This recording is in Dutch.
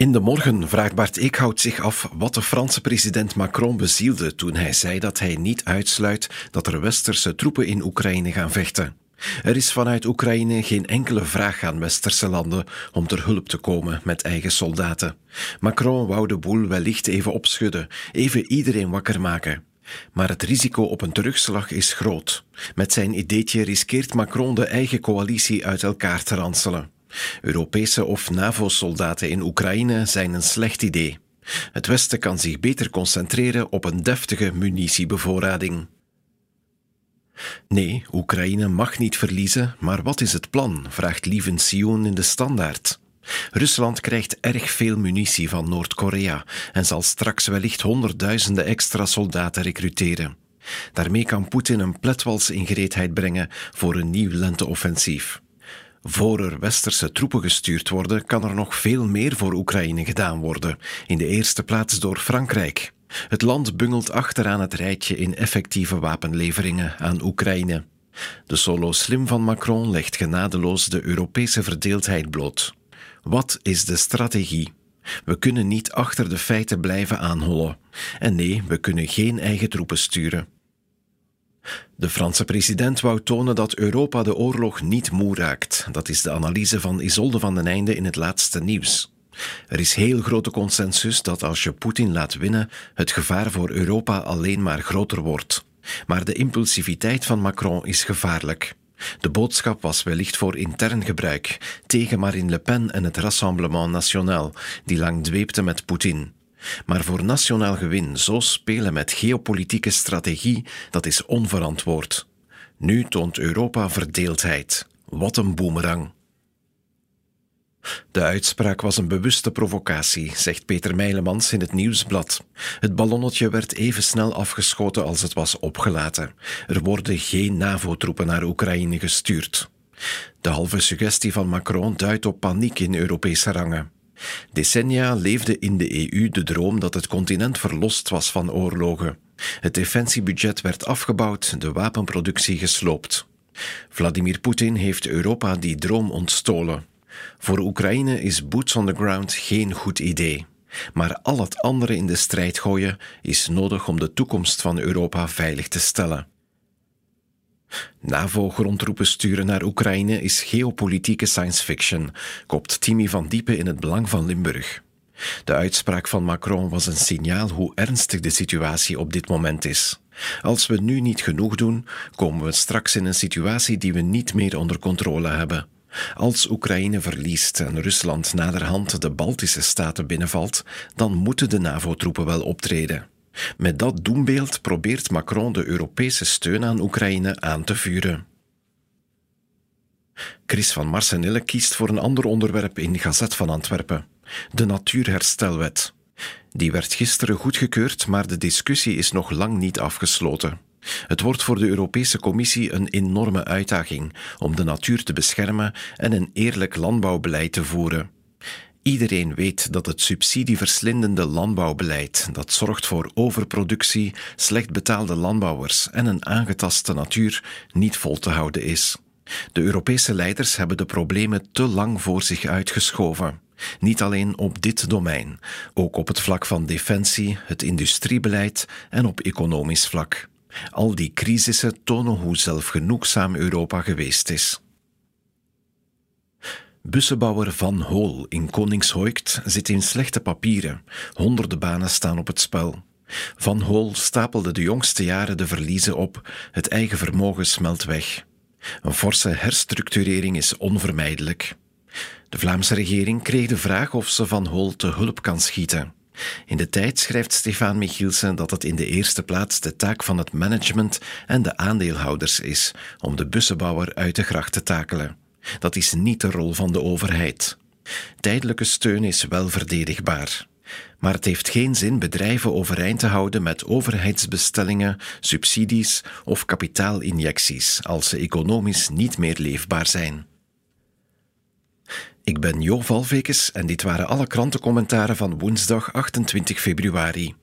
In de morgen vraagt Bart Eekhout zich af wat de Franse president Macron bezielde toen hij zei dat hij niet uitsluit dat er westerse troepen in Oekraïne gaan vechten. Er is vanuit Oekraïne geen enkele vraag aan westerse landen om ter hulp te komen met eigen soldaten. Macron wou de boel wellicht even opschudden, even iedereen wakker maken. Maar het risico op een terugslag is groot. Met zijn ideetje riskeert Macron de eigen coalitie uit elkaar te ranselen. Europese of NAVO-soldaten in Oekraïne zijn een slecht idee. Het Westen kan zich beter concentreren op een deftige munitiebevoorrading. Nee, Oekraïne mag niet verliezen, maar wat is het plan? vraagt Lieven Sion in de Standaard. Rusland krijgt erg veel munitie van Noord-Korea en zal straks wellicht honderdduizenden extra soldaten recruteren. Daarmee kan Poetin een pletwals in gereedheid brengen voor een nieuw lenteoffensief. Voor er westerse troepen gestuurd worden, kan er nog veel meer voor Oekraïne gedaan worden, in de eerste plaats door Frankrijk. Het land bungelt achteraan het rijtje in effectieve wapenleveringen aan Oekraïne. De solo slim van Macron legt genadeloos de Europese verdeeldheid bloot. Wat is de strategie? We kunnen niet achter de feiten blijven aanhollen. En nee, we kunnen geen eigen troepen sturen. De Franse president wou tonen dat Europa de oorlog niet moe raakt. Dat is de analyse van Isolde van den Einde in het laatste nieuws. Er is heel grote consensus dat als je Poetin laat winnen, het gevaar voor Europa alleen maar groter wordt. Maar de impulsiviteit van Macron is gevaarlijk. De boodschap was wellicht voor intern gebruik, tegen Marine Le Pen en het Rassemblement National, die lang dweepte met Poetin. Maar voor nationaal gewin zo spelen met geopolitieke strategie, dat is onverantwoord. Nu toont Europa verdeeldheid. Wat een boemerang. De uitspraak was een bewuste provocatie, zegt Peter Meilemans in het Nieuwsblad. Het ballonnetje werd even snel afgeschoten als het was opgelaten. Er worden geen NAVO-troepen naar Oekraïne gestuurd. De halve suggestie van Macron duidt op paniek in Europese rangen. Decennia leefde in de EU de droom dat het continent verlost was van oorlogen. Het defensiebudget werd afgebouwd, de wapenproductie gesloopt. Vladimir Poetin heeft Europa die droom ontstolen. Voor Oekraïne is boots on the ground geen goed idee. Maar al het andere in de strijd gooien is nodig om de toekomst van Europa veilig te stellen. NAVO-grondtroepen sturen naar Oekraïne is geopolitieke science fiction, kopt Timmy van Diepen in het Belang van Limburg. De uitspraak van Macron was een signaal hoe ernstig de situatie op dit moment is. Als we nu niet genoeg doen, komen we straks in een situatie die we niet meer onder controle hebben. Als Oekraïne verliest en Rusland naderhand de Baltische staten binnenvalt, dan moeten de NAVO-troepen wel optreden. Met dat doembeeld probeert Macron de Europese steun aan Oekraïne aan te vuren. Chris van Marsenille kiest voor een ander onderwerp in Gazet van Antwerpen: de Natuurherstelwet. Die werd gisteren goedgekeurd, maar de discussie is nog lang niet afgesloten. Het wordt voor de Europese Commissie een enorme uitdaging om de natuur te beschermen en een eerlijk landbouwbeleid te voeren. Iedereen weet dat het subsidieverslindende landbouwbeleid, dat zorgt voor overproductie, slecht betaalde landbouwers en een aangetaste natuur, niet vol te houden is. De Europese leiders hebben de problemen te lang voor zich uitgeschoven. Niet alleen op dit domein, ook op het vlak van defensie, het industriebeleid en op economisch vlak. Al die crisissen tonen hoe zelfgenoegzaam Europa geweest is. Bussenbouwer Van Hool in Koningshoekt zit in slechte papieren. Honderden banen staan op het spel. Van Hool stapelde de jongste jaren de verliezen op, het eigen vermogen smelt weg. Een forse herstructurering is onvermijdelijk. De Vlaamse regering kreeg de vraag of ze Van Hool te hulp kan schieten. In de tijd schrijft Stefan Michielsen dat het in de eerste plaats de taak van het management en de aandeelhouders is om de bussenbouwer uit de gracht te takelen. Dat is niet de rol van de overheid. Tijdelijke steun is wel verdedigbaar. Maar het heeft geen zin bedrijven overeind te houden met overheidsbestellingen, subsidies of kapitaalinjecties als ze economisch niet meer leefbaar zijn. Ik ben Jo Valvekes en dit waren alle krantencommentaren van woensdag 28 februari.